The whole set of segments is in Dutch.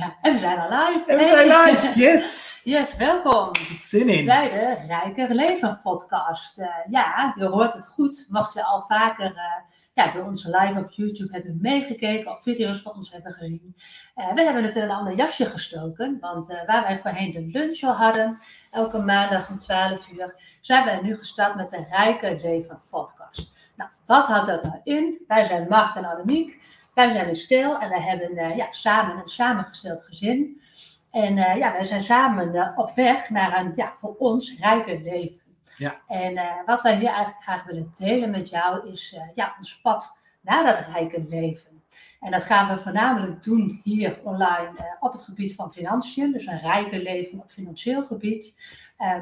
Ja, en we zijn al live. En we zijn live, yes! Yes, welkom Zin in. bij de Rijker Leven podcast. Eh, ja, je hoort het goed. Mocht je al vaker eh, ja, bij onze live op YouTube hebben meegekeken of video's van ons hebben gezien. Eh, we hebben het in een ander jasje gestoken. Want waar wij voorheen de lunch al hadden, elke maandag om 12 uur, zijn wij nu gestart met de Rijker Leven podcast. Nou, wat houdt dat nou in? Wij zijn Mark en Annemiek. Wij zijn in stil en wij hebben eh, ja, samen een samengesteld gezin. En eh, ja, wij zijn samen eh, op weg naar een ja, voor ons rijker leven. Ja. En wat wij hier eigenlijk graag willen delen met jou is ja, ons pad naar dat rijke leven. En dat gaan we voornamelijk doen hier online op het gebied van financiën. Dus een rijker leven op financieel gebied.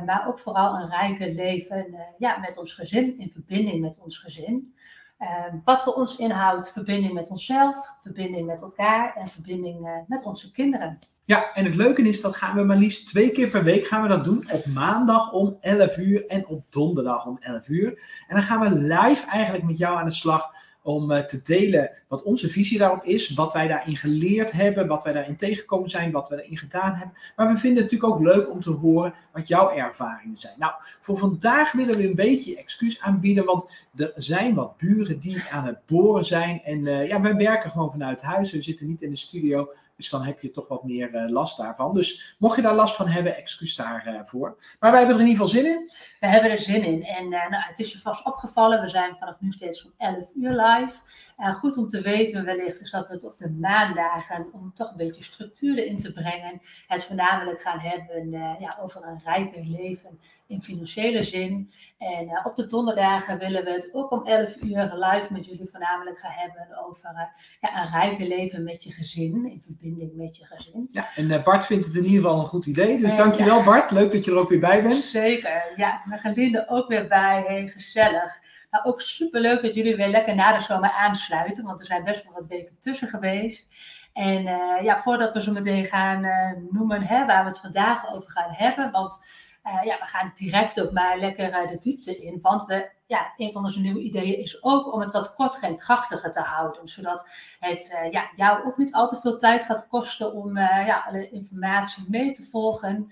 Maar ook vooral een rijker leven ja, met ons gezin, in verbinding met ons gezin. Eh, wat voor ons inhoudt verbinding met onszelf, verbinding met elkaar en verbinding eh, met onze kinderen. Ja, en het leuke is, dat gaan we maar liefst twee keer per week gaan we dat doen. Op maandag om 11 uur en op donderdag om 11 uur. En dan gaan we live eigenlijk met jou aan de slag om eh, te delen wat onze visie daarop is. Wat wij daarin geleerd hebben, wat wij daarin tegengekomen zijn, wat we daarin gedaan hebben. Maar we vinden het natuurlijk ook leuk om te horen wat jouw ervaringen zijn. Nou, voor vandaag willen we een beetje excuus aanbieden, want er zijn wat buren die aan het boren zijn. En eh, ja, wij werken gewoon vanuit huis. We zitten niet in de studio. Dus dan heb je toch wat meer eh, last daarvan. Dus mocht je daar last van hebben, excuus daarvoor. maar wij hebben er in ieder geval zin in. We hebben er zin in. En eh, nou, het is je vast opgevallen, we zijn vanaf nu steeds om 11 uur live. Eh, goed om te weten wellicht is dat we het op de maandagen, om toch een beetje structuur in te brengen, het voornamelijk gaan hebben eh, ja, over een rijker leven in financiële zin. En eh, op de donderdagen willen we het ook om 11 uur live met jullie voornamelijk gaan hebben over ja, een rijker leven met je gezin, in verbinding met je gezin. Ja, en Bart vindt het in ieder geval een goed idee. Dus dankjewel Bart. Leuk dat je er ook weer bij bent. Zeker, ja. Mijn Gelinde ook weer bij. Hey, gezellig. Nou, ook superleuk dat jullie weer lekker na de zomer aansluiten, want er zijn best wel wat weken tussen geweest. En eh, ja, voordat we zo meteen gaan eh, noemen hè, waar we het vandaag over gaan hebben, want eh, ja, we gaan direct ook maar lekker eh, de diepte in. Want we, ja, een van onze nieuwe ideeën is ook om het wat korter en krachtiger te houden. Zodat het eh, ja, jou ook niet al te veel tijd gaat kosten om ja, alle informatie mee te volgen.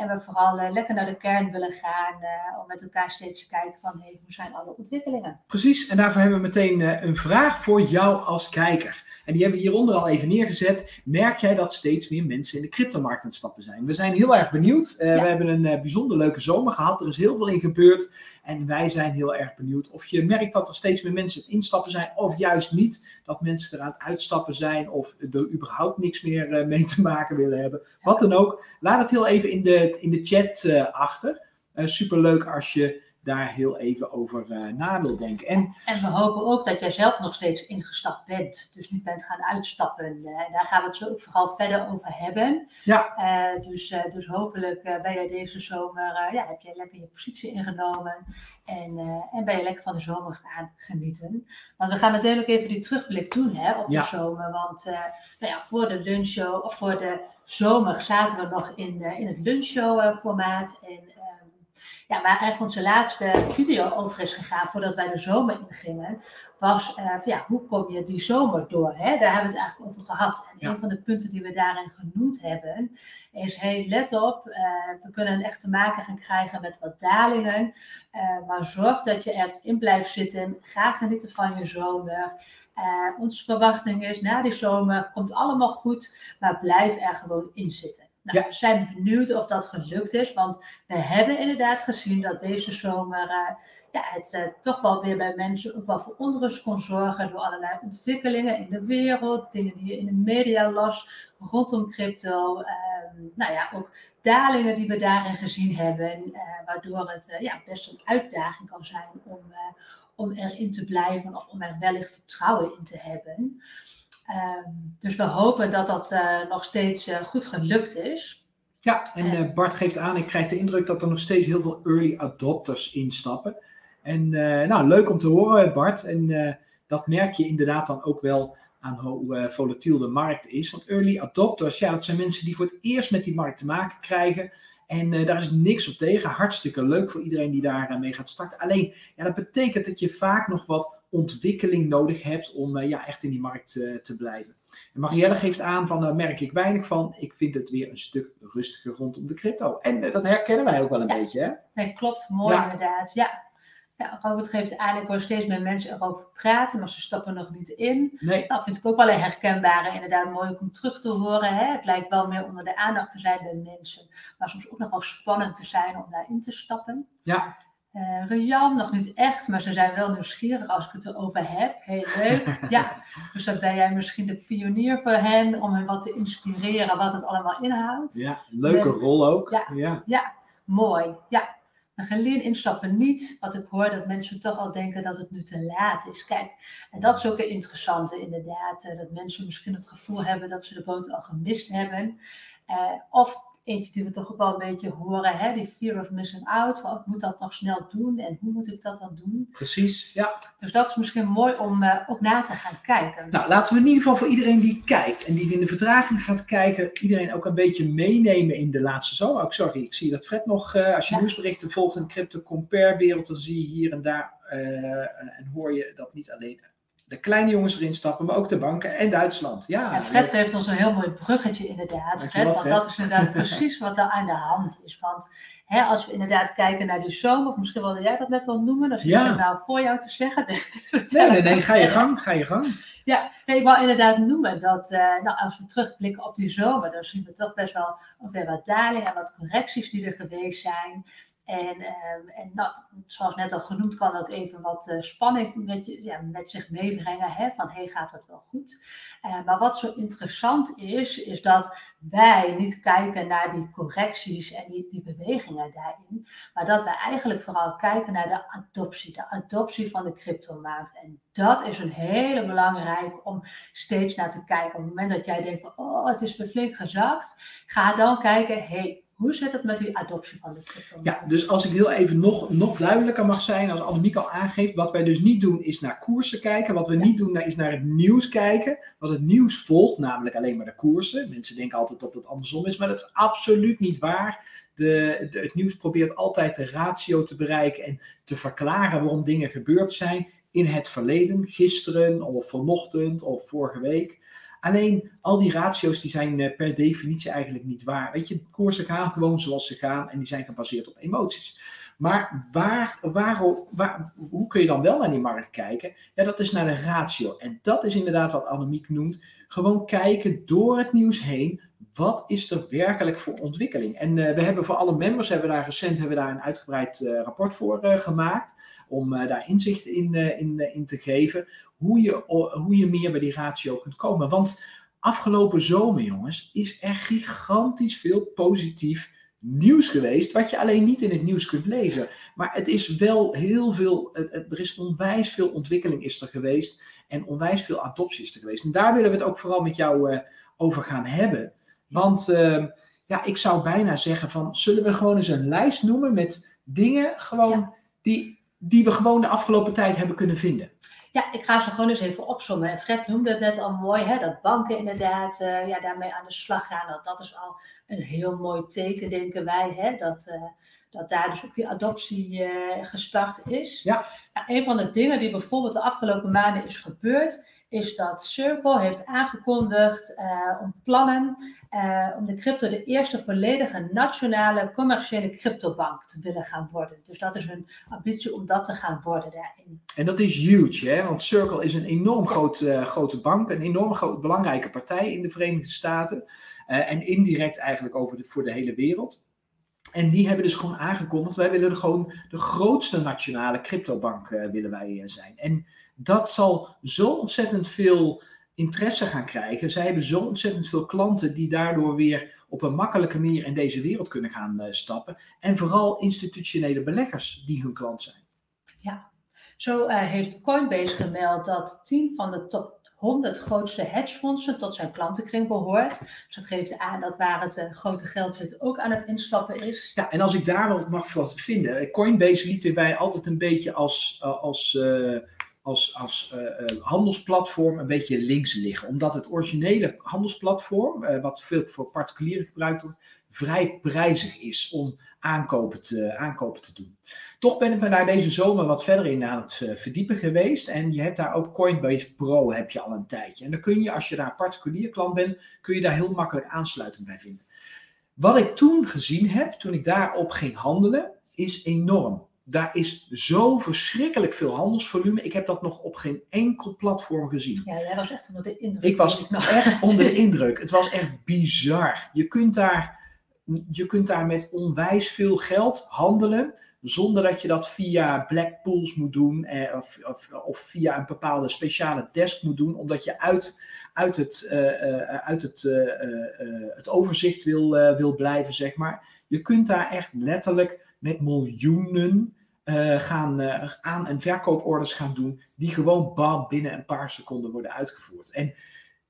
En we vooral lekker naar de kern willen gaan om met elkaar steeds te kijken van hey, hoe zijn alle ontwikkelingen. Precies, en daarvoor hebben we meteen een vraag voor jou als kijker. En die hebben we hieronder al even neergezet. Merk jij dat steeds meer mensen in de cryptomarkt aan het stappen zijn? We zijn heel erg benieuwd. Eh, Ja. We hebben een eh, bijzonder leuke zomer gehad. Er is heel veel in gebeurd. En wij zijn heel erg benieuwd of je merkt dat er steeds meer mensen aan het instappen zijn. Of juist niet. Dat mensen er aan het uitstappen zijn. Of er überhaupt niks meer eh, mee te maken willen hebben. Wat dan ook. Laat het heel even in de, in de chat achter. Super superleuk als je daar heel even over eh, na wil denken. En En we hopen ook dat jij zelf nog steeds ingestapt bent. Dus niet bent gaan uitstappen. Eh, en daar gaan we het zo ook vooral verder over hebben. Ja. Eh, dus, eh, dus hopelijk eh, ben jij deze zomer, eh, ja, heb jij lekker je positie ingenomen. En, eh, en ben je lekker van de zomer gaan genieten. Want we gaan meteen ook even die terugblik doen hè, op Ja. de zomer. Want eh, nou ja, voor de lunchshow of voor de zomer zaten we nog in, eh, in het lunchshow eh, formaat. En ja, waar eigenlijk onze laatste video over is gegaan voordat wij de zomer ingingen, was eh, van, ja, hoe kom je die zomer door? Hè? Daar hebben we het eigenlijk over gehad. En Ja. een van de punten die we daarin genoemd hebben, is hey, let op, eh, we kunnen echt te maken gaan krijgen met wat dalingen, eh, maar zorg dat je erin blijft zitten. Ga genieten van je zomer. Onze verwachting is, na die zomer komt allemaal goed, maar blijf er gewoon in zitten. Nou, Ja. We zijn benieuwd of dat gelukt is, want we hebben inderdaad gezien dat deze zomer eh, ja, het eh, toch wel weer bij mensen ook wel voor onrust kon zorgen door allerlei ontwikkelingen in de wereld, dingen die je in de media las rondom crypto. ehm, nou ja, ook dalingen die we daarin gezien hebben, eh, waardoor het ja, best een uitdaging kan zijn om, om erin te blijven of om er wellicht vertrouwen in te hebben. Ehm, dus we hopen dat dat eh, nog steeds eh, goed gelukt is. Ja, en eh, Bart geeft aan, ik krijg de indruk dat er nog steeds heel veel early adopters instappen. En nou, leuk om te horen, Bart. En dat merk je inderdaad dan ook wel aan hoe volatiel de markt is. Want early adopters, ja, dat zijn mensen die voor het eerst met die markt te maken krijgen. En eh, daar is niks op tegen. Hartstikke leuk voor iedereen die daar eh, mee gaat starten. Alleen, ja, dat betekent dat je vaak nog wat ontwikkeling nodig hebt om eh, ja, echt in die markt te blijven. En Marielle geeft aan van daar merk ik weinig van. Ik vind het weer een stuk rustiger rondom de crypto. En dat herkennen wij ook wel een beetje. Hè? Nee, klopt. Mooi inderdaad. Ja. Ja, Robert geeft aan, ik hoor steeds meer mensen erover praten, maar ze stappen nog niet in. Nee. Dat vind ik ook wel een herkenbare, inderdaad mooi om terug te horen. Hè? Het lijkt wel meer onder de aandacht te zijn bij mensen, maar soms ook nog wel spannend te zijn om daarin te stappen. Ja. Uh, Rian nog niet echt, maar ze zijn wel nieuwsgierig als ik het erover heb. Heel leuk. ja, dus dan ben jij misschien de pionier voor hen om hen wat te inspireren wat het allemaal inhoudt. Ja, leuke rol ook. Ja, ja. ja mooi. Ja, een gelin instappen niet, wat ik hoor dat mensen toch al denken dat het nu te laat is. Kijk, en dat is ook een interessante inderdaad, eh, dat mensen misschien het gevoel hebben dat ze de boot al gemist hebben. Uh, of eentje die we toch ook wel een beetje horen, hè? die fear of missing out. Van, oh, moet dat nog snel doen en hoe moet ik dat dan doen? Precies, ja. Dus dat is misschien mooi om uh, ook na te gaan kijken. Nou, laten we in ieder geval voor iedereen die kijkt en die in de vertraging gaat kijken, iedereen ook een beetje meenemen in de laatste zomer. Ook sorry, ik zie dat Fred nog, uh, als je nieuwsberichten volgt in de crypto compare wereld, dan zie je hier en daar uh, en hoor je dat niet alleen de kleine jongens erin stappen, maar ook de banken en Duitsland. Ja, en Fred geeft ons een heel mooi bruggetje inderdaad. Fred, want dat is inderdaad precies wat er aan de hand is. Want hè, als we inderdaad kijken naar die zomer, of misschien wilde jij dat net al noemen, dat is ja. nou voor jou te zeggen. nee, nee, nee, ga je gang, ga je gang. Ja, nee, ik wou inderdaad noemen dat uh, nou, als we terugblikken op die zomer, dan zien we toch best wel ook weer wat dalingen en wat correcties die er geweest zijn. En, uh, en dat, zoals net al genoemd, kan dat even wat uh, spanning met, ja, met zich meebrengen. Hè, van, hey, gaat dat wel goed? Uh, maar wat zo interessant is, is dat wij niet kijken naar die correcties en die, die bewegingen daarin. Maar dat we eigenlijk vooral kijken naar de adoptie. De adoptie van de cryptomarkt. En dat is een hele belangrijk om steeds naar te kijken. Op het moment dat jij denkt, oh, het is weer flink gezakt. Ga dan kijken, hey, hoe zit het met die adoptie van de crypto? Ja, dus als ik heel even nog, nog duidelijker mag zijn, als Annemiek al aangeeft, wat wij dus niet doen is naar koersen kijken. Wat we niet doen is naar het nieuws kijken. Wat het nieuws volgt, namelijk alleen maar de koersen. Mensen denken altijd dat het andersom is, maar dat is absoluut niet waar. De, de, het nieuws probeert altijd de ratio te bereiken en te verklaren waarom dingen gebeurd zijn in het verleden, gisteren of vanochtend of vorige week. Alleen al die ratio's die zijn eh, per definitie eigenlijk niet waar. Weet je, koersen gaan gewoon zoals ze gaan en die zijn gebaseerd op emoties. Maar waar, waar, waar, hoe kun je dan wel naar die markt kijken? Ja, dat is naar de ratio. En dat is inderdaad wat Annemiek noemt. Gewoon kijken door het nieuws heen. Wat is er werkelijk voor ontwikkeling? En uh, we hebben voor alle members, hebben daar recent hebben daar een uitgebreid uh, rapport voor gemaakt. Om daar inzicht in, in, in te geven hoe je, hoe je meer bij die ratio kunt komen. Want afgelopen zomer, jongens, is er gigantisch veel positief nieuws geweest, wat je alleen niet in het nieuws kunt lezen. Maar het is wel heel veel, het, er is onwijs veel ontwikkeling is er geweest en onwijs veel adoptie is er geweest. En daar willen we het ook vooral met jou uh, over gaan hebben. Want uh, ja, ik zou bijna zeggen van, zullen we gewoon eens een lijst noemen met dingen gewoon ja. die, die we gewoon de afgelopen tijd hebben kunnen vinden? Ja, ik ga ze gewoon eens even opzommen. En Fred noemde het net al mooi, hè, dat banken inderdaad uh, ja, daarmee aan de slag gaan. Dat, dat is al een heel mooi teken, denken wij. Hè, dat, uh, dat daar dus ook die adoptie uh, gestart is. Ja. ja. Een van de dingen die bijvoorbeeld de afgelopen maanden is gebeurd, is dat Circle heeft aangekondigd uh, om plannen uh, om de crypto de eerste volledige nationale commerciële cryptobank te willen gaan worden. Dus dat is hun ambitie om dat te gaan worden daarin. En dat is huge, hè? want Circle is een enorm groot, uh, grote bank, een enorm groot, belangrijke partij in de Verenigde Staten en indirect eigenlijk over de, voor de hele wereld. En die hebben dus gewoon aangekondigd, wij willen gewoon de grootste nationale cryptobank willen wij zijn. En dat zal zo ontzettend veel interesse gaan krijgen. Zij hebben zo ontzettend veel klanten die daardoor weer op een makkelijke manier in deze wereld kunnen gaan uh, stappen. En vooral institutionele beleggers die hun klant zijn. Ja, zo uh, heeft Coinbase gemeld dat 10 van de top 100 grootste hedgefondsen tot zijn klantenkring behoort. Dus dat geeft aan dat waar het uh, grote geld zit ook aan het instappen is. Ja, en als ik daar wel mag wat vinden. Coinbase lieten wij altijd een beetje als, als als, als handelsplatform een beetje links liggen. Omdat het originele handelsplatform, wat veel voor particulieren gebruikt wordt, vrij prijzig is om aankopen te, aankopen te doen. Toch ben ik me daar deze zomer wat verder in aan het eh, verdiepen geweest. En je hebt daar ook Coinbase Pro heb je al een tijdje. En dan kun je, als je daar particulier klant bent, kun je daar heel makkelijk aansluiting bij vinden. Wat ik toen gezien heb, toen ik daarop ging handelen, is enorm. Daar is zo verschrikkelijk veel handelsvolume. Ik heb dat nog op geen enkel platform gezien. Ja, jij was echt onder de indruk. Ik was echt onder de indruk. Het was echt bizar. Je kunt daar je kunt daar met onwijs veel geld handelen, zonder dat je dat via black pools moet doen eh, of, of, of, via een bepaalde speciale desk moet doen, omdat je uit, uit, het, uh, uit het, uh, het overzicht wil, wil blijven, zeg maar. Je kunt daar echt letterlijk met miljoenen gaan, aan- en verkooporders gaan doen, die gewoon bam, binnen een paar seconden worden uitgevoerd. En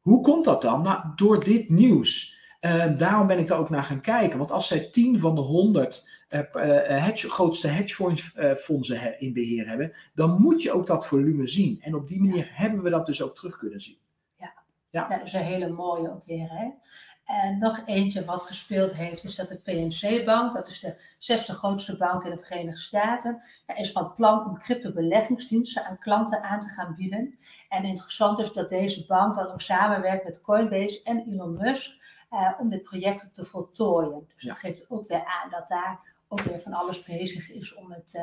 hoe komt dat dan? Nou, door dit nieuws. Ehm, daarom ben ik er ook naar gaan kijken. Want als zij 10 van de 100 uh, uh, hedge, grootste hedgefondsen in beheer hebben, dan moet je ook dat volume zien. En op die manier hebben we dat dus ook terug kunnen zien. Ja, ja. ja dat is een hele mooie ook weer. Hè? En nog eentje wat gespeeld heeft, is dat de PNC-bank, dat is de zesde grootste bank in de Verenigde Staten, is van plan om crypto-beleggingsdiensten aan klanten aan te gaan bieden. En interessant is dat deze bank dan ook samenwerkt met Coinbase en Elon Musk uh, om dit project te voltooien. Dus dat geeft ook weer aan dat daar ook weer van alles bezig is om het, uh,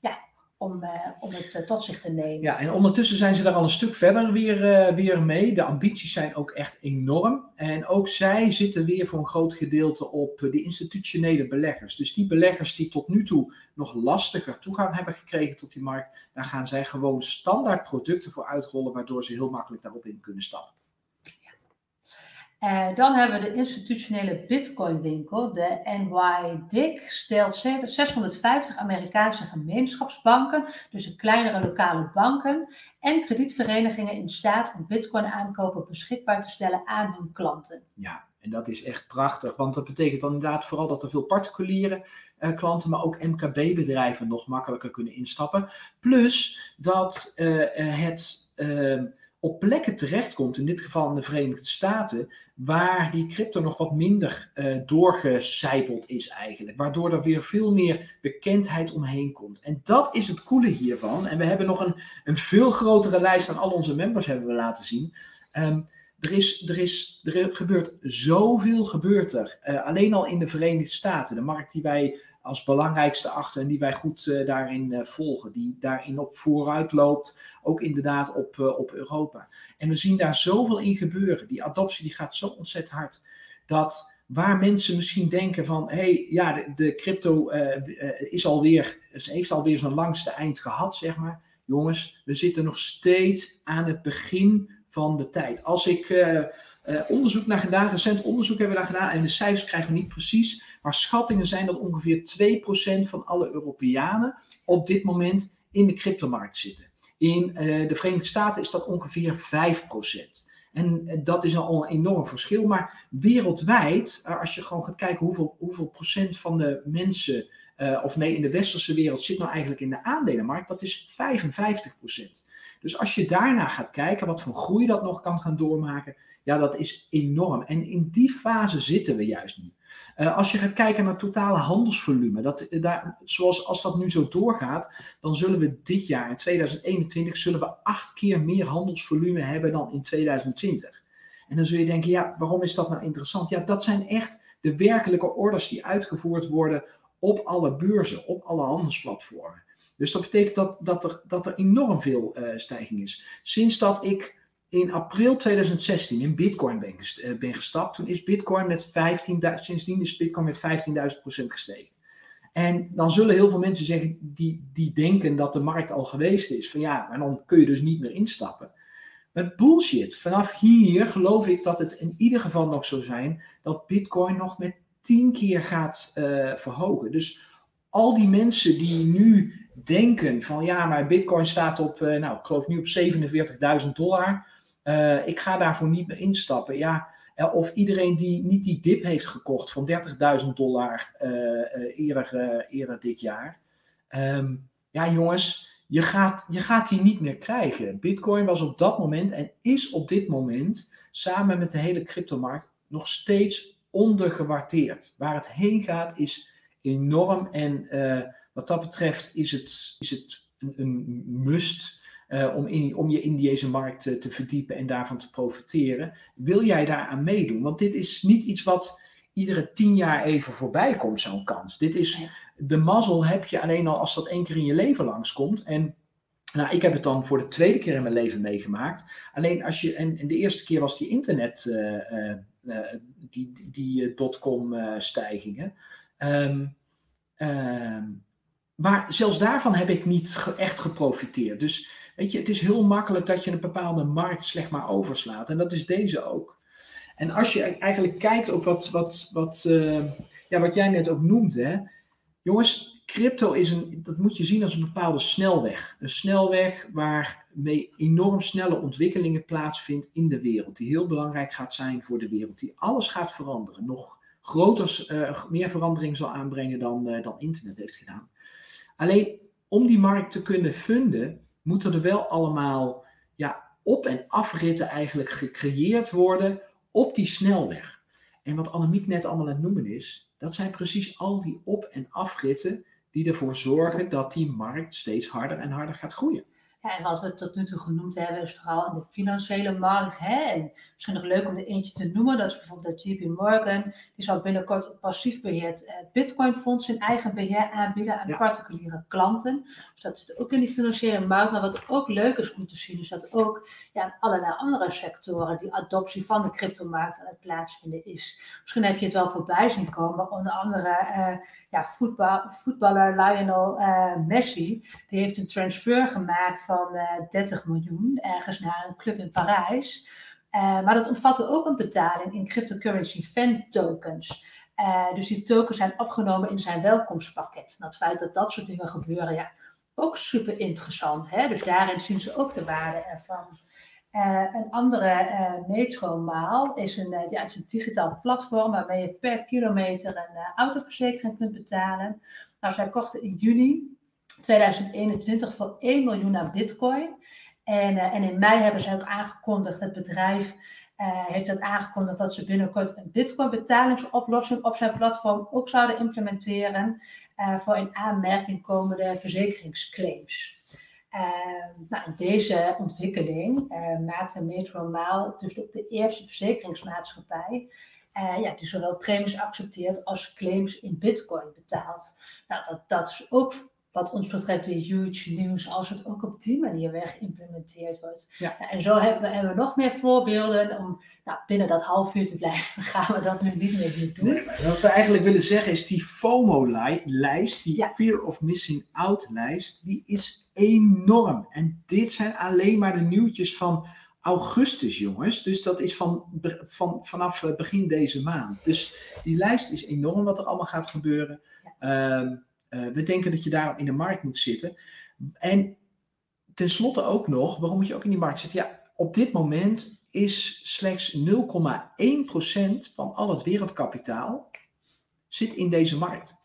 ja, om, uh, om het tot zich te nemen. Ja, en ondertussen zijn ze daar al een stuk verder weer, weer mee. De ambities zijn ook echt enorm. En ook zij zitten weer voor een groot gedeelte op de institutionele beleggers. Dus die beleggers die tot nu toe nog lastiger toegang hebben gekregen tot die markt, daar gaan zij gewoon standaard producten voor uitrollen, waardoor ze heel makkelijk daarop in kunnen stappen. Uh, dan hebben we de institutionele Bitcoin-winkel, de NYDIG, stelt 650 Amerikaanse gemeenschapsbanken, dus de kleinere lokale banken en kredietverenigingen in staat om Bitcoin-aankopen beschikbaar te stellen aan hun klanten. Ja, en dat is echt prachtig, want dat betekent dan inderdaad vooral dat er veel particuliere uh, klanten, maar ook MKB-bedrijven nog makkelijker kunnen instappen. Plus dat uh, het ehm, op plekken terechtkomt, in dit geval in de Verenigde Staten, waar die crypto nog wat minder uh, doorgecijpeld is eigenlijk. Waardoor er weer veel meer bekendheid omheen komt. En dat is het coole hiervan. En we hebben nog een, een veel grotere lijst aan al onze members hebben we laten zien. Um, er, is, er, is, er gebeurt zoveel gebeurt er. Uh, alleen al in de Verenigde Staten, de markt die wij als belangrijkste achter en die wij goed uh, daarin uh, volgen. Die daarin op vooruit loopt, ook inderdaad op, uh, op Europa. En we zien daar zoveel in gebeuren. Die adoptie die gaat zo ontzettend hard. Dat waar mensen misschien denken van, hé, hey, ja, de, crypto is alweer, heeft alweer zo'n langste eind gehad, zeg maar. Jongens, we zitten nog steeds aan het begin van de tijd. Als ik onderzoek naar gedaan, recent onderzoek hebben we daar gedaan, en de cijfers krijgen we niet precies, maar schattingen zijn dat ongeveer 2% van alle Europeanen op dit moment in de cryptomarkt zitten. In uh, de Verenigde Staten is dat ongeveer 5%. En uh, dat is al een enorm verschil. Maar wereldwijd, uh, als je gewoon gaat kijken hoeveel, hoeveel procent van de mensen, of nee, in de westerse wereld zit nou eigenlijk in de aandelenmarkt, dat is 55%. Dus als je daarna gaat kijken wat voor groei dat nog kan gaan doormaken, ja, dat is enorm. En in die fase zitten we juist nu. Uh, als je gaat kijken naar totale handelsvolume, dat, daar, zoals als dat nu zo doorgaat, dan zullen we dit jaar, in 2021, zullen we acht keer meer handelsvolume hebben dan in 2020. En dan zul je denken, ja, waarom is dat nou interessant? Ja, dat zijn echt de werkelijke orders die uitgevoerd worden op alle beurzen, op alle handelsplatformen. Dus dat betekent dat, dat, er, dat er enorm veel uh, stijging is. Sinds dat ik in april 2016 in Bitcoin ben, uh, ben gestapt, toen is Bitcoin met 15.000, sindsdien is Bitcoin met 15.000 procent gestegen. En dan zullen heel veel mensen zeggen, die, die denken dat de markt al geweest is, van ja, maar dan kun je dus niet meer instappen. Maar bullshit. Vanaf hier geloof ik dat het in ieder geval nog zo zijn dat Bitcoin nog met 10 keer gaat uh, verhogen. Dus al die mensen die nu denken van ja, maar Bitcoin staat op, uh, nou, ik geloof nu op 47.000 dollar. Uh, ik ga daarvoor niet meer instappen. Ja, eh, of iedereen die niet die dip heeft gekocht van 30.000 dollar eerder, dit jaar. Um, ja, jongens, je gaat, je gaat die niet meer krijgen. Bitcoin was op dat moment en is op dit moment samen met de hele cryptomarkt nog steeds ondergewaardeerd. Waar het heen gaat is enorm en wat dat betreft is het, is het een, een must uh, om, in, om je in deze markt te, te verdiepen en daarvan te profiteren. Wil jij daaraan meedoen? Want dit is niet iets wat iedere tien jaar even voorbij komt, zo'n kans. Dit is, de mazzel heb je alleen al als dat één keer in je leven langskomt. En nou, ik heb het dan voor de tweede keer in mijn leven meegemaakt. Alleen als je, en, en de eerste keer was die internet, uh, uh, die, die dotcom stijgingen. Um, maar zelfs daarvan heb ik niet echt geprofiteerd. Dus weet je, het is heel makkelijk dat je een bepaalde markt slecht maar overslaat. En dat is deze ook. En als je eigenlijk kijkt op wat, wat, wat, uh, ja, wat jij net ook noemt, hè. Jongens, crypto is een, dat moet je zien als een bepaalde snelweg. Een snelweg waarmee enorm snelle ontwikkelingen plaatsvindt in de wereld. Die heel belangrijk gaat zijn voor de wereld. Die alles gaat veranderen. Nog groter, uh, meer verandering zal aanbrengen dan, uh, dan internet heeft gedaan. Alleen om die markt te kunnen funden, moeten er wel allemaal ja, op- en afritten eigenlijk gecreëerd worden op die snelweg. En wat Annemiek net allemaal aan het noemen is, dat zijn precies al die op- en afritten die ervoor zorgen dat die markt steeds harder en harder gaat groeien. Ja, en wat we tot nu toe genoemd hebben, is vooral in de financiële markt. Hè? En misschien nog leuk om er eentje te noemen. Dat is bijvoorbeeld de JP Morgan. Die zal binnenkort een passief beheerd eh, Bitcoin-fonds in eigen beheer aanbieden aan particuliere klanten. Dus dat zit ook in die financiële markt. Maar wat ook leuk is om te zien, is dat ook ja, in allerlei andere sectoren die adoptie van de cryptomarkt aan het plaatsvinden is. Misschien heb je het wel voorbij zien komen. Onder andere uh, ja, voetbal, voetballer Lionel uh, Messi. Die heeft een transfer gemaakt van uh, eh, 30 miljoen ergens naar een club in Parijs. Uh, maar dat omvatte ook een betaling in cryptocurrency fan tokens. Uh, dus die tokens zijn opgenomen in zijn welkomstpakket. En het feit dat dat soort dingen gebeuren, ja, ook super interessant. Hè? Dus daarin zien ze ook de waarde ervan. een andere Metromaal is een, ja, is een digitaal platform waarmee je per kilometer een autoverzekering kunt betalen. Nou, zij kochten in juni 2021 voor 1 miljoen aan bitcoin. En, uh, en in mei hebben ze ook aangekondigd, het bedrijf uh, heeft dat aangekondigd dat ze binnenkort een bitcoin betalingsoplossing op zijn platform ook zouden implementeren uh, voor in aanmerking komende verzekeringsclaims. nou, deze ontwikkeling maakte Metromaal dus ook de eerste verzekeringsmaatschappij ja, die zowel premies accepteert als claims in bitcoin betaalt. Nou, dat, dat is ook wat ons betreft weer huge nieuws als het ook op die manier weer geïmplementeerd wordt. Ja. En zo hebben we, hebben we nog meer voorbeelden om nou, binnen dat half uur te blijven. Gaan we dat nu niet meer doen. Nee, wat we eigenlijk willen zeggen is die FOMO-lijst, die Fear of Missing Out-lijst, die is enorm. En dit zijn alleen maar de nieuwtjes van augustus, jongens. Dus dat is van, van, vanaf eh, begin deze maand. Dus die lijst is enorm wat er allemaal gaat gebeuren. Ja. Um, uh, we denken dat je daarom in de markt moet zitten. En tenslotte ook nog, waarom moet je ook in die markt zitten? Ja, op dit moment is slechts 0,1% van al het wereldkapitaal zit in deze markt.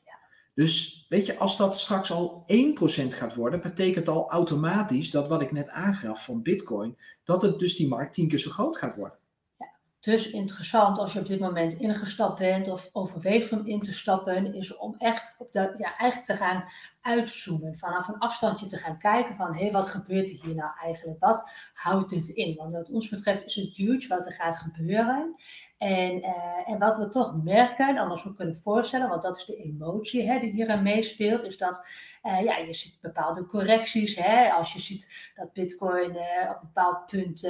Dus weet je, als dat straks al 1% gaat worden, betekent al automatisch dat wat ik net aangaf van Bitcoin, dat het dus die markt tien keer zo groot gaat worden. Dus interessant als je op dit moment ingestapt bent of overweegt om in te stappen, is om echt op de, ja, eigenlijk te gaan uitzoomen. Vanaf een afstandje te gaan kijken van, hé, hey, wat gebeurt er hier nou eigenlijk? Wat houdt dit in? Want wat ons betreft is het huge wat er gaat gebeuren. En, uh, en wat we toch merken, en ons ook kunnen voorstellen, want dat is de emotie hè, die hierin meespeelt, is dat uh, ja, je ziet bepaalde correcties. Hè, als je ziet dat bitcoin uh, op een bepaald punt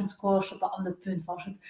45.000 kost, op een ander punt was het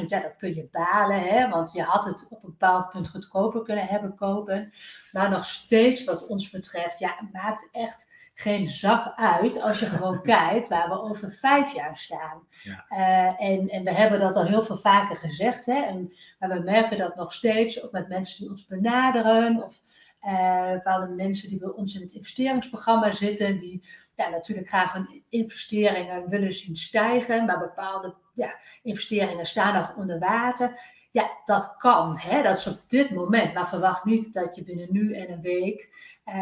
35.000. Ja, dat kun je balen, hè, want je had het op een bepaald punt goedkoper kunnen hebben kopen. Maar nog steeds wat ons betreft, ja, maakt echt geen zak uit als je gewoon kijkt waar we over vijf jaar staan. Ja. Uh, en, en we hebben dat al heel veel vaker gezegd. Hè? En, maar we merken dat nog steeds, ook met mensen die ons benaderen. Of uh, bepaalde mensen die bij ons in het investeringsprogramma zitten. Die ja, natuurlijk graag hun investeringen willen zien stijgen. Maar bepaalde ja, investeringen staan nog onder water ja, dat kan. Hè? Dat is op dit moment. Maar verwacht niet dat je binnen nu en een week uh,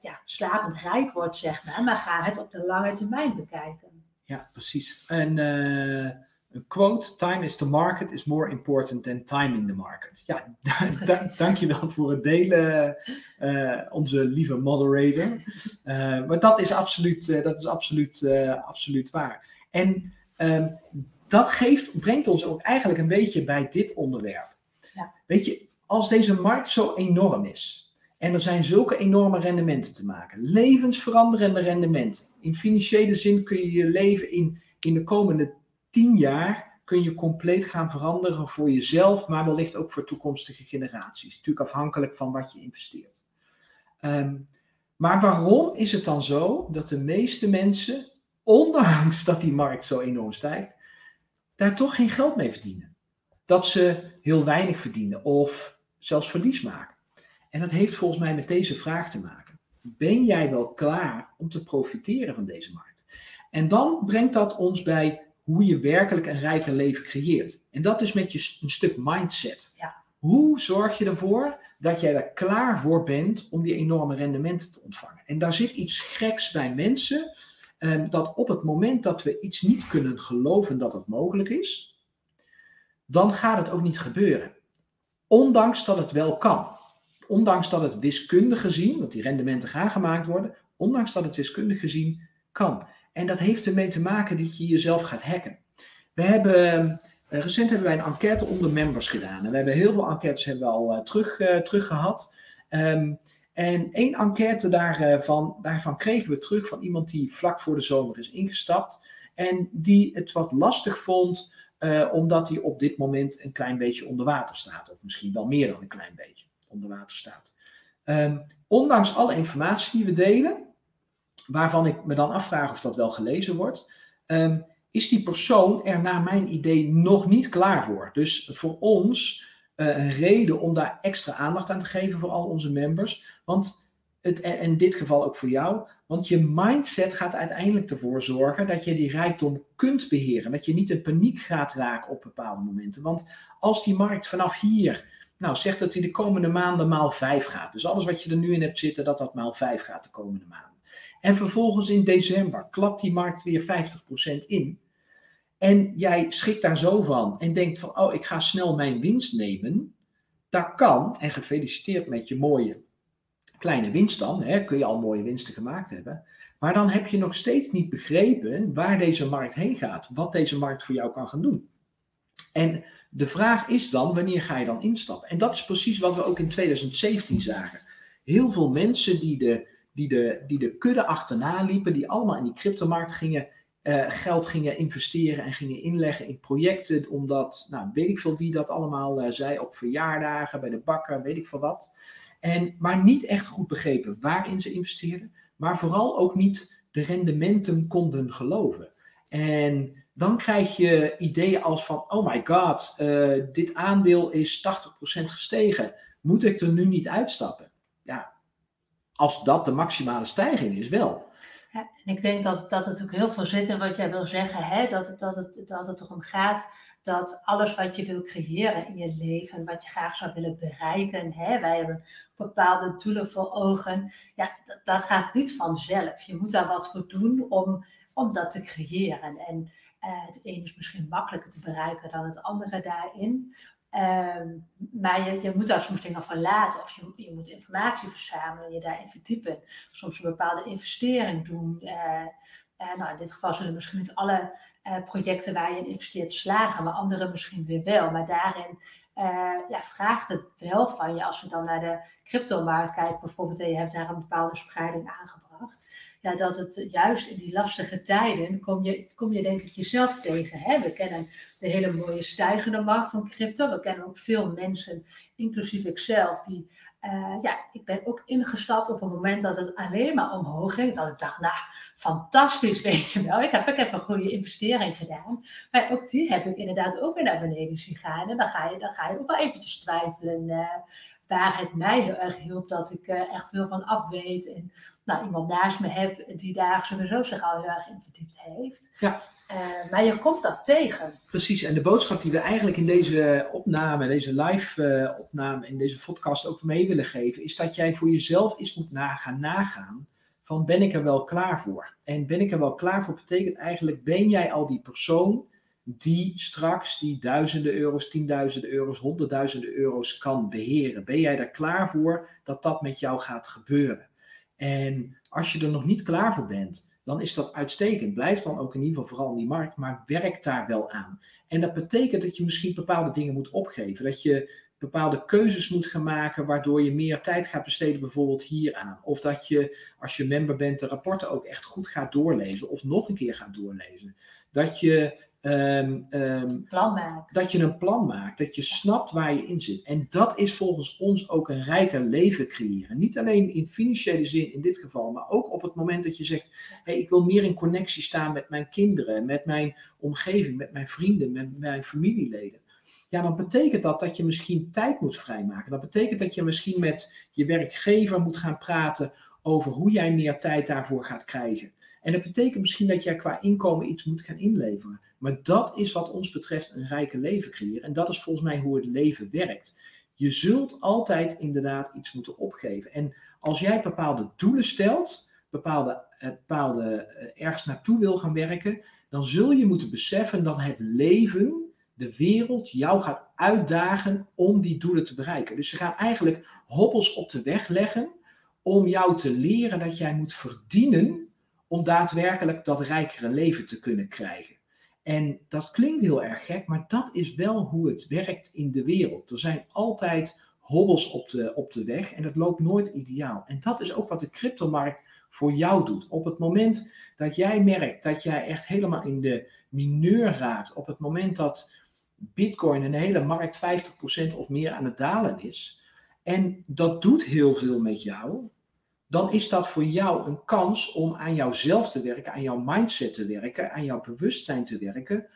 ja, slapend rijk wordt, zeg maar. Maar ga het op de lange termijn bekijken. Ja, precies. En uh, een quote, time is the market is more important than timing the market. Ja, dankjewel voor het delen, uh, onze lieve moderator. maar dat is absoluut, dat is absoluut, absoluut waar. En ehm, dat geeft, brengt ons ook eigenlijk een beetje bij dit onderwerp. Ja. Weet je, als deze markt zo enorm is en er zijn zulke enorme rendementen te maken, levensveranderende rendementen. In financiële zin kun je je leven in, in de komende tien jaar kun je compleet gaan veranderen voor jezelf, maar wellicht ook voor toekomstige generaties. Natuurlijk afhankelijk van wat je investeert. Ehm, maar waarom is het dan zo dat de meeste mensen, ondanks dat die markt zo enorm stijgt, daar toch geen geld mee verdienen. Dat ze heel weinig verdienen of zelfs verlies maken. En dat heeft volgens mij met deze vraag te maken. Ben jij wel klaar om te profiteren van deze markt? En dan brengt dat ons bij hoe je werkelijk een rijk leven creëert. En dat is met je een stuk mindset. Ja. Hoe zorg je ervoor dat jij er klaar voor bent om die enorme rendementen te ontvangen? En daar zit iets geks bij mensen Ehm, dat op het moment dat we iets niet kunnen geloven dat het mogelijk is, dan gaat het ook niet gebeuren. Ondanks dat het wel kan. Ondanks dat het wiskundig gezien, want die rendementen gaan gemaakt worden, ondanks dat het wiskundig gezien kan. En dat heeft ermee te maken dat je jezelf gaat hacken. We hebben, ehm, recent hebben wij een enquête onder members gedaan. En we hebben heel veel enquêtes hebben we al uh, terug, uh, terug gehad. Um, en één enquête daarvan, daarvan kregen we terug van iemand die vlak voor de zomer is ingestapt. En die het wat lastig vond, uh, omdat hij op dit moment een klein beetje onder water staat. Of misschien wel meer dan een klein beetje onder water staat. Um, ondanks alle informatie die we delen, waarvan ik me dan afvraag of dat wel gelezen wordt, um, is die persoon er naar mijn idee nog niet klaar voor. Dus voor ons een reden om daar extra aandacht aan te geven voor al onze members. Want het, en in dit geval ook voor jou, want je mindset gaat uiteindelijk ervoor zorgen dat je die rijkdom kunt beheren. Dat je niet in paniek gaat raken op bepaalde momenten. Want als die markt vanaf hier, nou zegt dat hij de komende maanden maal 5 gaat. Dus alles wat je er nu in hebt zitten, dat dat maal 5 gaat de komende maanden. En vervolgens in december klapt die markt weer 50% in. En jij schikt daar zo van en denkt van, oh, ik ga snel mijn winst nemen. Dat kan, en gefeliciteerd met je mooie kleine winst dan, hè, kun je al mooie winsten gemaakt hebben. Maar dan heb je nog steeds niet begrepen waar deze markt heen gaat, wat deze markt voor jou kan gaan doen. En de vraag is dan, wanneer ga je dan instappen? En dat is precies wat we ook in 2017 zagen. Heel veel mensen die de, die de, die de kudde achterna liepen, die allemaal in die cryptomarkt gingen uh, geld gingen investeren en gingen inleggen in projecten, omdat, nou, weet ik veel wie dat allemaal uh, zei, op verjaardagen, bij de bakker, weet ik veel wat. En, maar niet echt goed begrepen waarin ze investeerden, maar vooral ook niet de rendementen konden geloven. En dan krijg je ideeën als van, oh my god, uh, dit aandeel is 80% gestegen, moet ik er nu niet uitstappen? Ja, als dat de maximale stijging is, wel. En ik denk dat, dat het ook heel veel zit in wat jij wil zeggen. Hè? Dat, het, dat, het, dat het erom gaat dat alles wat je wil creëren in je leven, wat je graag zou willen bereiken, hè? wij hebben bepaalde doelen voor ogen, ja, dat, dat gaat niet vanzelf. Je moet daar wat voor doen om, om dat te creëren. En uh, het een is misschien makkelijker te bereiken dan het andere daarin. Ehm, maar je, je, moet daar soms dingen van laten of je, je moet informatie verzamelen, je daarin verdiepen. Soms een bepaalde investering doen. Uh, nou, in dit geval zullen misschien niet alle uh, projecten waar je in investeert slagen, maar andere misschien weer wel. Maar daarin ja, vraagt het wel van je, als we dan naar de cryptomarkt kijken bijvoorbeeld, en je hebt daar een bepaalde spreiding aangebracht ja, dat het juist in die lastige tijden kom je, kom je denk ik jezelf tegen. Hè? We kennen de hele mooie stijgende markt van crypto. We kennen ook veel mensen, inclusief ikzelf, die, uh, ja, ik ben ook ingestapt op het moment dat het alleen maar omhoog ging. Dat ik dacht, nou, fantastisch, weet je wel. Ik heb ook even een goede investering gedaan. Maar ook die heb ik inderdaad ook weer naar beneden zien gaan. En dan ga je, dan ga je ook wel eventjes twijfelen. Uh, waar het mij heel erg hielp dat ik uh, echt veel van af weet. En nou, iemand naast me heb die daar sowieso zich al heel erg in verdiept heeft. Ja. Uh, maar je komt dat tegen. Precies, en de boodschap die we eigenlijk in deze opname, deze live uh, opname, in deze podcast ook mee willen geven, is dat jij voor jezelf eens moet nagaan, nagaan van ben ik er wel klaar voor? En ben ik er wel klaar voor betekent eigenlijk, ben jij al die persoon die straks die duizenden euro's, tienduizenden euro's, honderdduizenden euro's kan beheren? Ben jij er klaar voor dat dat met jou gaat gebeuren? En als je er nog niet klaar voor bent, dan is dat uitstekend. Blijf dan ook in ieder geval vooral in die markt, maar werk daar wel aan. En dat betekent dat je misschien bepaalde dingen moet opgeven. Dat je bepaalde keuzes moet gaan maken, waardoor je meer tijd gaat besteden, bijvoorbeeld hieraan. Of dat je, als je member bent, de rapporten ook echt goed gaat doorlezen, of nog een keer gaat doorlezen. Dat je Um, um, plan maakt. Dat je een plan maakt, dat je snapt waar je in zit. En dat is volgens ons ook een rijker leven creëren. Niet alleen in financiële zin in dit geval, maar ook op het moment dat je zegt: hey, ik wil meer in connectie staan met mijn kinderen, met mijn omgeving, met mijn vrienden, met mijn familieleden. Ja, dan betekent dat dat je misschien tijd moet vrijmaken. Dat betekent dat je misschien met je werkgever moet gaan praten over hoe jij meer tijd daarvoor gaat krijgen. En dat betekent misschien dat jij qua inkomen iets moet gaan inleveren. Maar dat is wat ons betreft een rijke leven creëren. En dat is volgens mij hoe het leven werkt. Je zult altijd inderdaad iets moeten opgeven. En als jij bepaalde doelen stelt, bepaalde, eh, bepaalde eh, ergens naartoe wil gaan werken, dan zul je moeten beseffen dat het leven, de wereld, jou gaat uitdagen om die doelen te bereiken. Dus ze gaan eigenlijk hobbels op de weg leggen om jou te leren dat jij moet verdienen om daadwerkelijk dat rijkere leven te kunnen krijgen. En dat klinkt heel erg gek, maar dat is wel hoe het werkt in de wereld. Er zijn altijd hobbels op de, op de weg en het loopt nooit ideaal. En dat is ook wat de cryptomarkt voor jou doet. Op het moment dat jij merkt dat jij echt helemaal in de mineur raakt, op het moment dat Bitcoin en de hele markt 50% of meer aan het dalen is, en dat doet heel veel met jou, dan is dat voor jou een kans om aan jouzelf te werken, aan jouw mindset te werken, aan jouw bewustzijn te werken,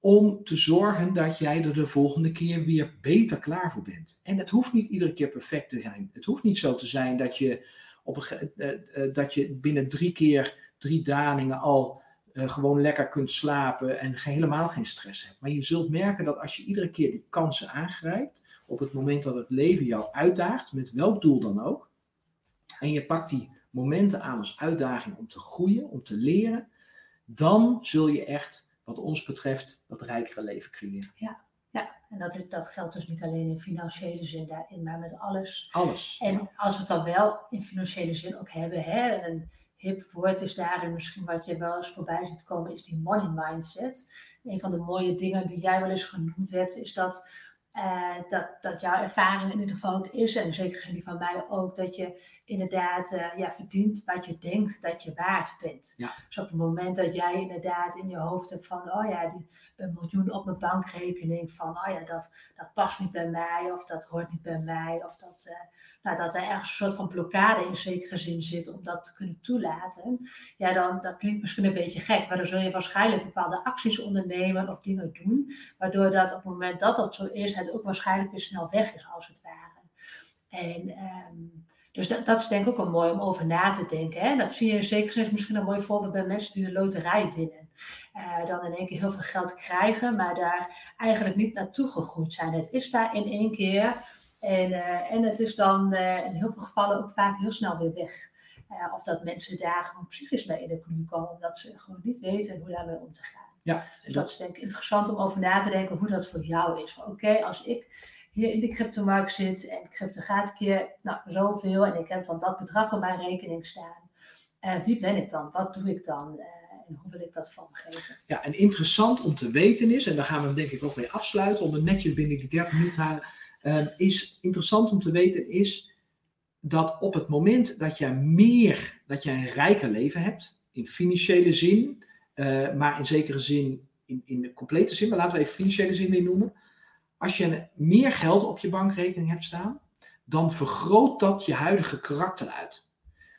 om te zorgen dat jij er de volgende keer weer beter klaar voor bent. En het hoeft niet iedere keer perfect te zijn. Het hoeft niet zo te zijn dat je, op een, uh, uh, dat je binnen drie keer drie dalingen al gewoon lekker kunt slapen en helemaal geen stress hebt. Maar je zult merken dat als je iedere keer die kansen aangrijpt, op het moment dat het leven jou uitdaagt, met welk doel dan ook, en je pakt die momenten aan als uitdaging om te groeien, om te leren, dan zul je echt, wat ons betreft, dat rijkere leven creëren. Ja, ja. en dat, dat geldt dus niet alleen in financiële zin daarin, maar met alles. Alles. En als we het dan wel in financiële zin ook hebben, hè, en een hip woord is daarin misschien wat je wel eens voorbij ziet komen, is die money mindset. Een van de mooie dingen die jij wel eens genoemd hebt, is dat uh, dat, dat jouw ervaring in ieder geval ook is, en zeker die van mij ook, dat je inderdaad uh, ja, verdient wat je denkt dat je waard bent. Ja. Dus op het moment dat jij inderdaad in je hoofd hebt van, oh ja, die, een miljoen op mijn bankrekening, van, oh ja, dat, dat past niet bij mij, of dat hoort niet bij mij, of dat, uh, nou, dat er ergens een soort van blokkade in zekere zin zit om dat te kunnen toelaten, ja, dan dat klinkt misschien een beetje gek, maar dan zul je waarschijnlijk bepaalde acties ondernemen of dingen doen, waardoor dat op het moment dat dat zo is, het ook waarschijnlijk weer snel weg is, als het ware. En um, dus dat, dat, is denk ik ook een mooi om over na te denken. Hè? Dat zie je zeker zin misschien een mooi voorbeeld bij mensen die de loterij winnen. Uh, dan in één keer heel veel geld krijgen, maar daar eigenlijk niet naartoe gegroeid zijn. Het is daar in één keer en, uh, en het is dan uh, in heel veel gevallen ook vaak heel snel weer weg. of dat mensen daar gewoon psychisch mee in de knoei komen, omdat ze gewoon niet weten hoe daarmee om te gaan. Ja, dus dat is denk ik interessant om over na te denken hoe dat voor jou is. Oké, als ik hier in de cryptomarkt zit en crypto gaat een keer nou, zoveel en ik heb dan dat bedrag op mijn rekening staan. Uh, wie ben ik dan? Wat doe ik dan? En hoe wil ik dat vormgeven? Ja, en interessant om te weten is, en daar gaan we denk ik ook mee afsluiten, om een netjes binnen die 30 minuten te halen, is interessant om te weten is dat op het moment dat jij meer, dat jij een rijker leven hebt, in financiële zin, uh, maar in zekere zin, in, in de complete zin, maar laten we even financiële zin weer noemen. Als je meer geld op je bankrekening hebt staan, dan vergroot dat je huidige karakter uit.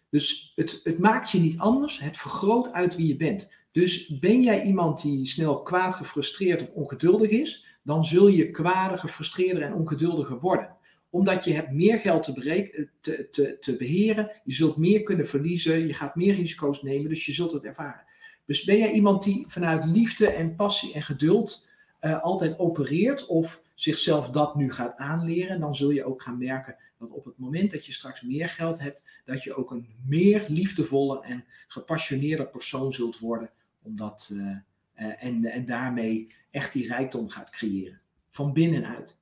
Dus het, het maakt je niet anders, het vergroot uit wie je bent. Dus ben jij iemand die snel kwaad, gefrustreerd of ongeduldig is, dan zul je kwader, gefrustreerder en ongeduldiger worden. omdat je hebt meer geld te, te, te, te beheren. Je zult meer kunnen verliezen. Je gaat meer risico's nemen. Dus je zult het ervaren. Dus ben jij iemand die vanuit liefde en passie en geduld uh, altijd opereert of zichzelf dat nu gaat aanleren, dan zul je ook gaan merken dat op het moment dat je straks meer geld hebt, dat je ook een meer liefdevolle en gepassioneerde persoon zult worden, omdat, uh, en, en daarmee echt die rijkdom gaat creëren. Van binnenuit.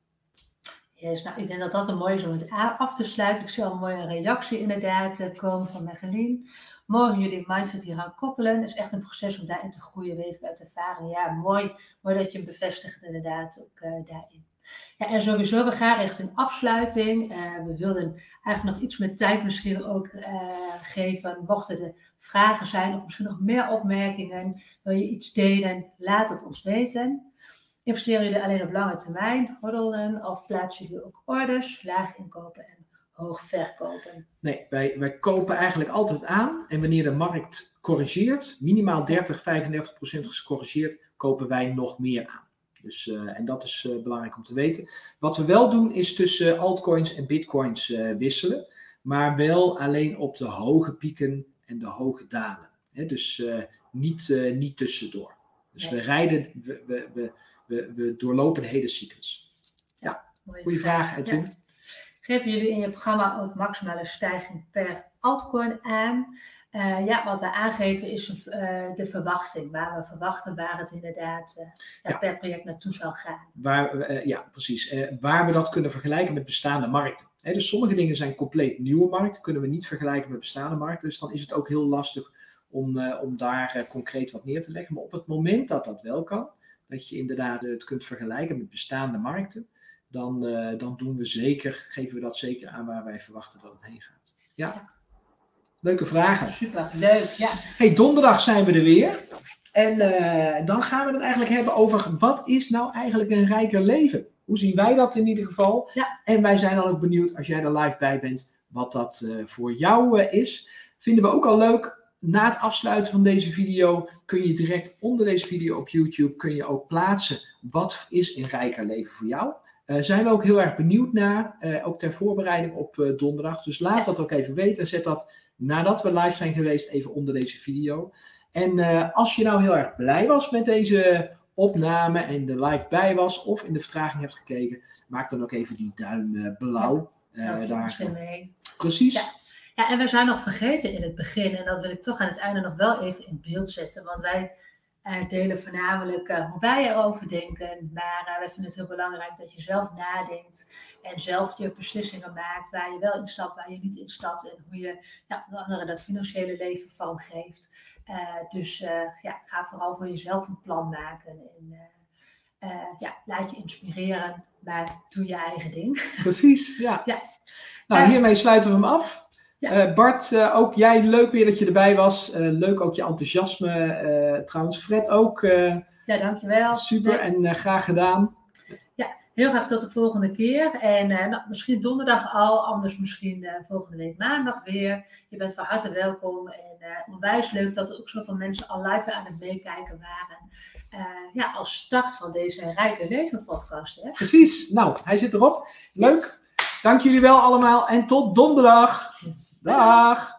Yes, nou, ik denk dat dat een mooi is om het af te sluiten. Ik zie al een mooie reactie inderdaad komen van Megelien. Mogen jullie mindset hier aan koppelen? Het is echt een proces om daarin te groeien, weet ik uit ervaring. Ja, mooi, mooi dat je bevestigt inderdaad ook uh, daarin. Ja, en sowieso, we gaan richting afsluiting. Uh, we wilden eigenlijk nog iets meer tijd misschien ook uh, geven. Mochten er vragen zijn of misschien nog meer opmerkingen, wil je iets delen, laat het ons weten. Investeren jullie alleen op lange termijn, hoddelen of plaatsen jullie ook orders, laag inkopen en hoog verkopen? Nee, wij, wij kopen eigenlijk altijd aan. En wanneer de markt corrigeert, minimaal 30, 35 procent gecorrigeerd, kopen wij nog meer aan. Dus, uh, en dat is uh, belangrijk om te weten. Wat we wel doen is tussen altcoins en bitcoins wisselen. Maar wel alleen op de hoge pieken en de hoge dalen. He, dus niet, niet tussendoor. Dus nee. we rijden, we, we, we, we, we doorlopen de hele cyclus. Ja, goede vraag, Edwin. Ja. Geven jullie in je programma ook maximale stijging per altcoin aan? Uh, ja, wat we aangeven is uh, de verwachting, waar we verwachten waar het inderdaad uh, ja. per project naartoe zal gaan. Waar, ja, precies. waar we dat kunnen vergelijken met bestaande markten. Hè, dus sommige dingen zijn compleet nieuwe markten, kunnen we niet vergelijken met bestaande markten. Dus dan is het ook heel lastig om, om daar concreet wat neer te leggen. Maar op het moment dat dat wel kan, dat je inderdaad het kunt vergelijken met bestaande markten, dan, dan doen we zeker, geven we dat zeker aan waar wij verwachten dat het heen gaat. ja. ja. Leuke vragen. Super, leuk. Ja. Hey, donderdag zijn we er weer. En uh, dan gaan we het eigenlijk hebben over wat is nou eigenlijk een rijker leven? Hoe zien wij dat in ieder geval? Ja. En wij zijn dan ook benieuwd als jij er live bij bent, wat dat uh, voor jou uh, is. Vinden we ook al leuk. Na het afsluiten van deze video kun je direct onder deze video op YouTube kun je ook plaatsen wat is een rijker leven voor jou. Uh, zijn we ook heel erg benieuwd naar, uh, ook ter voorbereiding op uh, donderdag. Dus laat dat ook even weten en zet dat nadat we live zijn geweest even onder deze video. En als je nou heel erg blij was met deze opname en er live bij was of in de vertraging hebt gekeken, maak dan ook even die duim blauw. Ja, daar misschien mee. Precies. Ja. ja, en we zijn nog vergeten in het begin, en dat wil ik toch aan het einde nog wel even in beeld zetten, want wij delen voornamelijk uh, hoe wij erover denken. Maar uh, wij vinden het heel belangrijk dat je zelf nadenkt en zelf je beslissingen maakt waar je wel instapt, waar je niet instapt en hoe je ja, anderen dat financiële leven vormgeeft. dus ja, ga vooral voor jezelf een plan maken en ja, laat je inspireren, maar doe je eigen ding. Precies, ja. ja. Nou, hiermee sluiten we hem af. Ja. Uh, Bart, uh, ook jij, leuk weer dat je erbij was. Uh, leuk ook je enthousiasme. trouwens, Fred ook. ja, dankjewel. Super ja. en graag gedaan. Ja, heel graag tot de volgende keer. En nou, misschien donderdag al, anders misschien volgende week maandag weer. Je bent van harte welkom. En onwijs leuk dat er ook zoveel mensen al live aan het meekijken waren. ja, als start van deze Rijke Leven podcast. Hè? Precies. Nou, hij zit erop. Leuk. Yes. Dank jullie wel allemaal en tot donderdag. Dag.